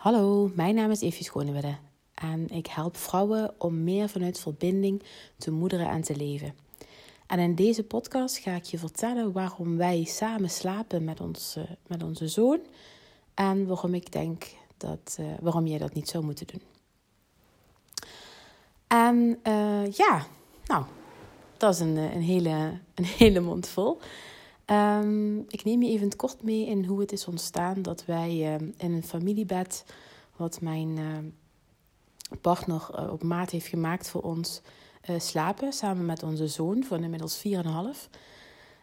Hallo, mijn naam is Evie Schonewedde en ik help vrouwen om meer vanuit verbinding te moederen en te leven. En in deze podcast ga ik je vertellen waarom wij samen slapen met, ons, met onze zoon en waarom ik denk dat, uh, waarom jij dat niet zou moeten doen. En uh, ja, nou, dat is een, een, hele, een hele mond vol. Um, ik neem je even kort mee in hoe het is ontstaan dat wij uh, in een familiebed, wat mijn uh, partner uh, op maat heeft gemaakt voor ons, slapen. Samen met onze zoon van inmiddels 4,5.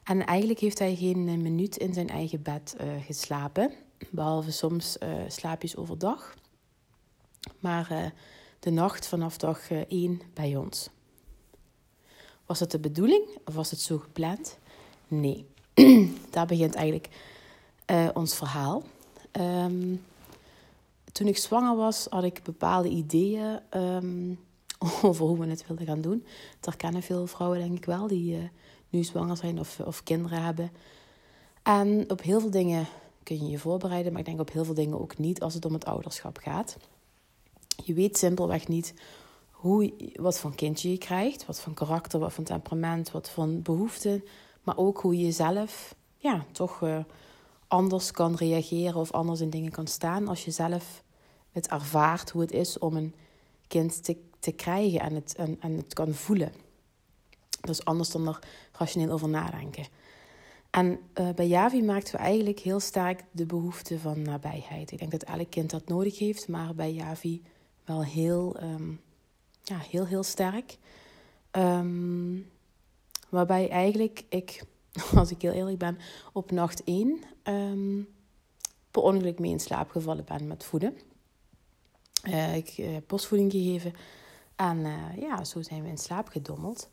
En eigenlijk heeft hij geen minuut in zijn eigen bed geslapen. Behalve soms slaapjes overdag. Maar de nacht vanaf dag 1 bij ons. Was het de bedoeling of was het zo gepland? Nee. daar begint eigenlijk uh, ons verhaal. Um, toen ik zwanger was, had ik bepaalde ideeën um, over hoe we het wilden gaan doen. Dat herkennen veel vrouwen, denk ik wel, die uh, nu zwanger zijn of, of kinderen hebben. En op heel veel dingen kun je je voorbereiden, maar ik denk op heel veel dingen ook niet als het om het ouderschap gaat. Je weet simpelweg niet hoe, wat voor kindje je krijgt, wat voor karakter, wat voor temperament, wat voor behoeften maar ook hoe je zelf ja, toch uh, anders kan reageren of anders in dingen kan staan als je zelf het ervaart hoe het is om een kind te, te krijgen en het, en, en het kan voelen. Dat is anders dan er rationeel over nadenken. En uh, bij Javi maakten we eigenlijk heel sterk de behoefte van nabijheid. Ik denk dat elk kind dat nodig heeft, maar bij Javi wel heel, um, ja, heel, heel sterk. Um, Waarbij eigenlijk ik, als ik heel eerlijk ben, op nacht 1 um, ehm, per ongeluk mee in slaap gevallen ben met voeden. Uh, ik heb borstvoeding gegeven en uh, ja, zo zijn we in slaap gedommeld.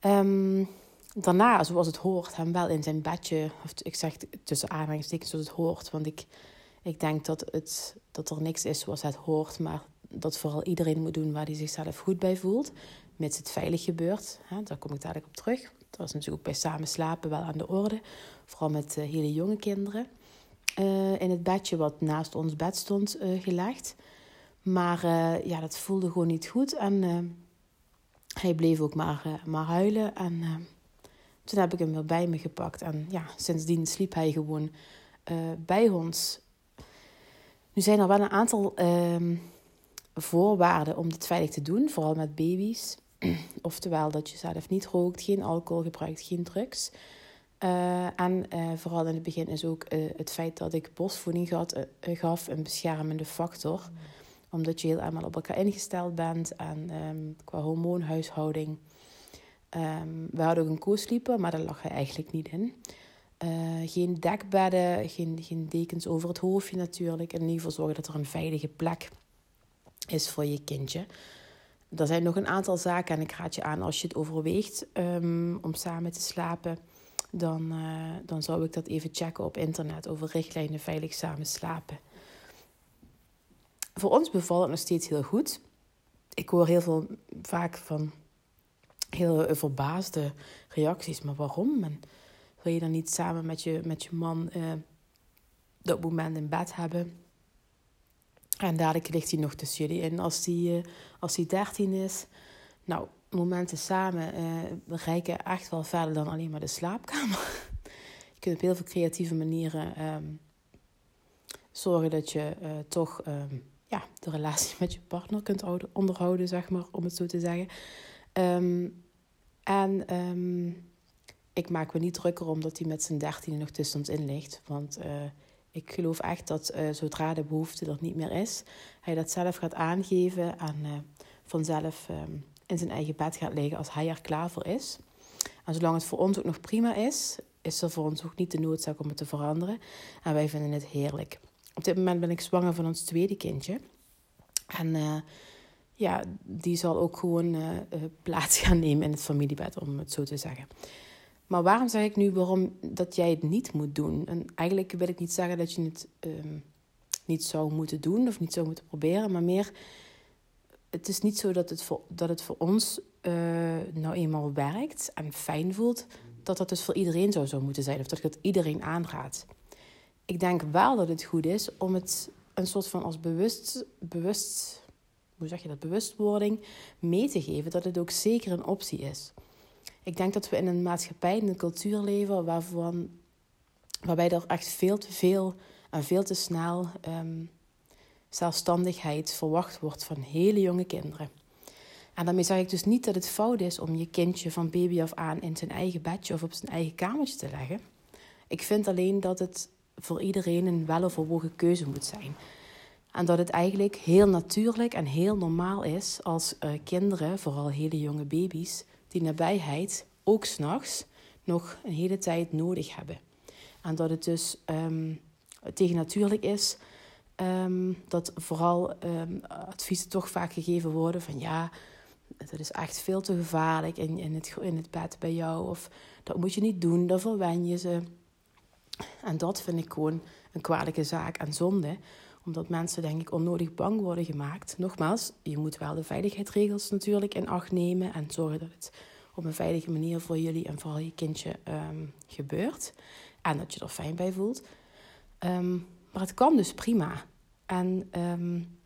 Um, daarna, zoals het hoort, hem wel in zijn bedje, of ik zeg tussen aanhalingstekens zoals het hoort, want ik, ik denk dat, het, dat er niks is zoals het hoort, maar dat vooral iedereen moet doen waar hij zichzelf goed bij voelt mits het veilig gebeurt. Hè, daar kom ik dadelijk op terug. Dat was natuurlijk ook bij samen slapen wel aan de orde. Vooral met uh, hele jonge kinderen. Uh, in het bedje wat naast ons bed stond uh, gelegd. Maar ja, dat voelde gewoon niet goed. En hij bleef ook maar, maar huilen. En toen heb ik hem weer bij me gepakt. En ja, sindsdien sliep hij gewoon bij ons. Nu zijn er wel een aantal ehm, voorwaarden om dit veilig te doen, vooral met baby's. Oftewel dat je zelf niet rookt, geen alcohol gebruikt, geen drugs. Uh, en uh, vooral in het begin is ook uh, het feit dat ik borstvoeding gaf, gaf een beschermende factor. Omdat je heel eenmaal op elkaar ingesteld bent en um, qua hormoonhuishouding. Um, we hadden ook een co-sleeper, maar daar lag hij eigenlijk niet in. geen dekbedden, geen, geen dekens over het hoofdje natuurlijk. En in ieder geval zorgen dat er een veilige plek is voor je kindje. Er zijn nog een aantal zaken en ik raad je aan als je het overweegt um, om samen te slapen. Dan, uh, dan zou ik dat even checken op internet over richtlijnen veilig samen slapen. Voor ons bevalt het nog steeds heel goed. Ik hoor heel veel vaak van heel verbaasde reacties. Maar waarom? En wil je dan niet samen met je, met je man uh, dat moment in bed hebben? En dadelijk ligt hij nog tussen jullie in als hij, uh, als hij 13 is. Nou, momenten samen uh, reiken echt wel verder dan alleen maar de slaapkamer. je kunt op heel veel creatieve manieren um, zorgen dat je uh, toch um, ja, de relatie met je partner kunt onderhouden, zeg maar, om het zo te zeggen. Um, en ik maak me niet drukker omdat hij met zijn dertiende nog tussen ons in ligt. Want ik geloof echt dat uh, zodra de behoefte er niet meer is, hij dat zelf gaat aangeven en uh, vanzelf um, in zijn eigen bed gaat liggen als hij er klaar voor is. En zolang het voor ons ook nog prima is, is er voor ons ook niet de noodzaak om het te veranderen. En wij vinden het heerlijk. Op dit moment ben ik zwanger van ons tweede kindje. En uh, ja, die zal ook gewoon plaats gaan nemen in het familiebed, om het zo te zeggen. Maar waarom zeg ik nu waarom dat jij het niet moet doen? En eigenlijk wil ik niet zeggen dat je het um, niet zou moeten doen of niet zou moeten proberen, maar meer, het is niet zo dat het voor, dat het voor ons uh, nou eenmaal werkt en fijn voelt, dat dat dus voor iedereen zo zou moeten zijn of dat het iedereen aanraad. Ik denk wel dat het goed is om het een soort van als bewust, bewust, hoe zeg je dat, bewustwording mee te geven dat het ook zeker een optie is. Ik denk dat we in een maatschappij, in een cultuur leven waarvan, waarbij er echt veel te veel en veel te snel ehm, zelfstandigheid verwacht wordt van hele jonge kinderen. En daarmee zeg ik dus niet dat het fout is om je kindje van baby af aan in zijn eigen bedje of op zijn eigen kamertje te leggen. Ik vind alleen dat het voor iedereen een weloverwogen keuze moet zijn. En dat het eigenlijk heel natuurlijk en heel normaal is als uh, kinderen, vooral hele jonge baby's, die nabijheid ook s'nachts nog een hele tijd nodig hebben. En dat het dus um, tegen natuurlijk is um, dat vooral um, adviezen toch vaak gegeven worden van ja, dat is echt veel te gevaarlijk in, in, het, in het bed bij jou. Of dat moet je niet doen, dan verwen je ze. En dat vind ik gewoon een kwalijke zaak en zonde. Omdat mensen, denk ik, onnodig bang worden gemaakt. Nogmaals, je moet wel de veiligheidsregels natuurlijk in acht nemen. En zorgen dat het op een veilige manier voor jullie en vooral je kindje um, gebeurt. En dat je er fijn bij voelt. Um, maar het kan dus prima. En um,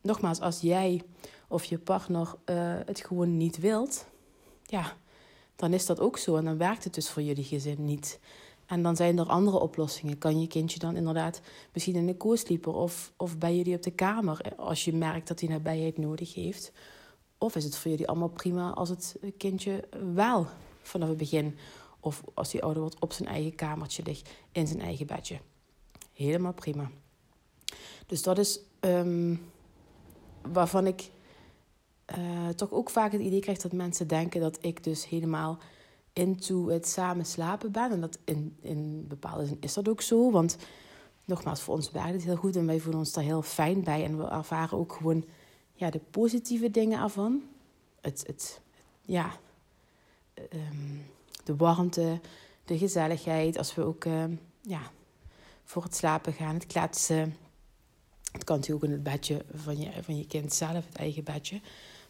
nogmaals, als jij of je partner uh, het gewoon niet wilt, ja, dan is dat ook zo. En dan werkt het dus voor jullie gezin niet. En dan zijn er andere oplossingen. Kan je kindje dan inderdaad misschien in de co-sleeper of, of bij jullie op de kamer, eh, als je merkt dat hij nabijheid nodig heeft? Of is het voor jullie allemaal prima als het kindje wel vanaf het begin, of als hij ouder wordt, op zijn eigen kamertje ligt, in zijn eigen bedje? Helemaal prima. Dus dat is um, waarvan ik uh, toch ook vaak het idee krijg dat mensen denken dat ik dus helemaal into het samen slapen ben. En dat in, in bepaalde zin is dat ook zo. Want nogmaals, voor ons werkt het heel goed en wij voelen ons daar heel fijn bij. En we ervaren ook gewoon ja, de positieve dingen ervan. Het, het, ja, um, de warmte, de gezelligheid. Als we ook uh, ja, voor het slapen gaan, het kletsen. Het kan natuurlijk ook in het bedje van je, van je kind zelf, het eigen bedje.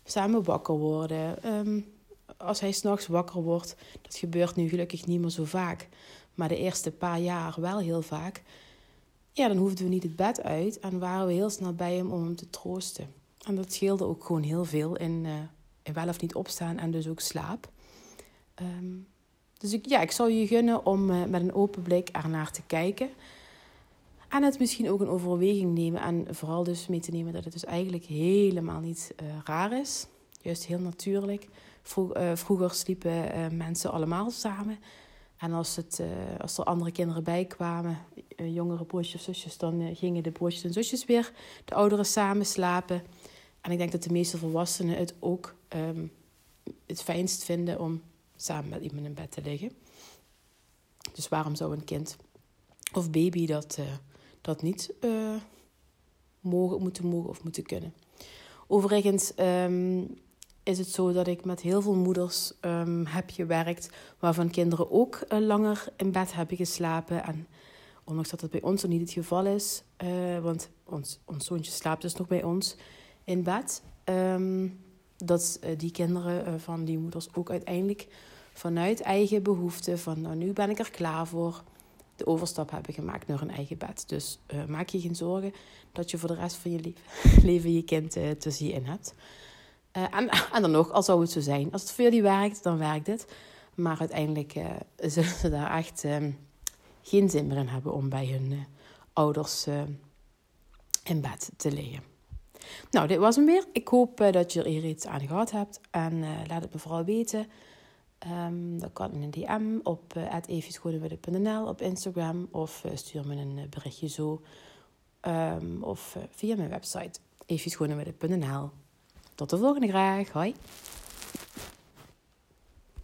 Samen wakker worden. Um, als hij s'nachts wakker wordt, dat gebeurt nu gelukkig niet meer zo vaak. Maar de eerste paar jaar wel heel vaak. Ja, dan hoefden we niet het bed uit en waren we heel snel bij hem om hem te troosten. En dat scheelde ook gewoon heel veel in, uh, in wel of niet opstaan en dus ook slaap. Um, dus ik, ja, ik zou je gunnen om uh, met een open blik ernaar te kijken. En het misschien ook een overweging nemen. En vooral dus mee te nemen dat het dus eigenlijk helemaal niet uh, raar is. Juist heel natuurlijk. Uh, vroeger sliepen uh, mensen allemaal samen. En als, het, als er andere kinderen bij kwamen, jongere broertjes of zusjes, dan gingen de broertjes en zusjes weer, de ouderen samen slapen. En ik denk dat de meeste volwassenen het ook um, het fijnst vinden om samen met iemand in bed te liggen. Dus waarom zou een kind of baby dat dat niet mogen, moeten mogen of moeten kunnen. Overigens um, is het zo dat ik met heel veel moeders um, heb gewerkt, waarvan kinderen ook uh, langer in bed hebben geslapen. En ondanks dat dat bij ons nog niet het geval is, uh, want ons, ons zoontje slaapt dus nog bij ons in bed. Um, dat die kinderen van die moeders ook uiteindelijk vanuit eigen behoefte, van nou nu ben ik er klaar voor, de overstap hebben gemaakt naar een eigen bed. Dus maak je geen zorgen dat je voor de rest van je leven je kind te zien in hebt. Uh, en, en dan nog, al zou het zo zijn. Als het voor jullie werkt, dan werkt het. Maar uiteindelijk zullen ze daar echt ehm, geen zin meer in hebben om bij hun ouders in bed te liggen. Nou, dit was hem weer. Ik hoop dat je er iets aan gehad hebt. En laat het me vooral weten. Um, dat kan in een DM op uh, op Instagram of stuur me een berichtje zo. Um, of via mijn website evieschoonewidde.nl. Tot de volgende graag. Hoi.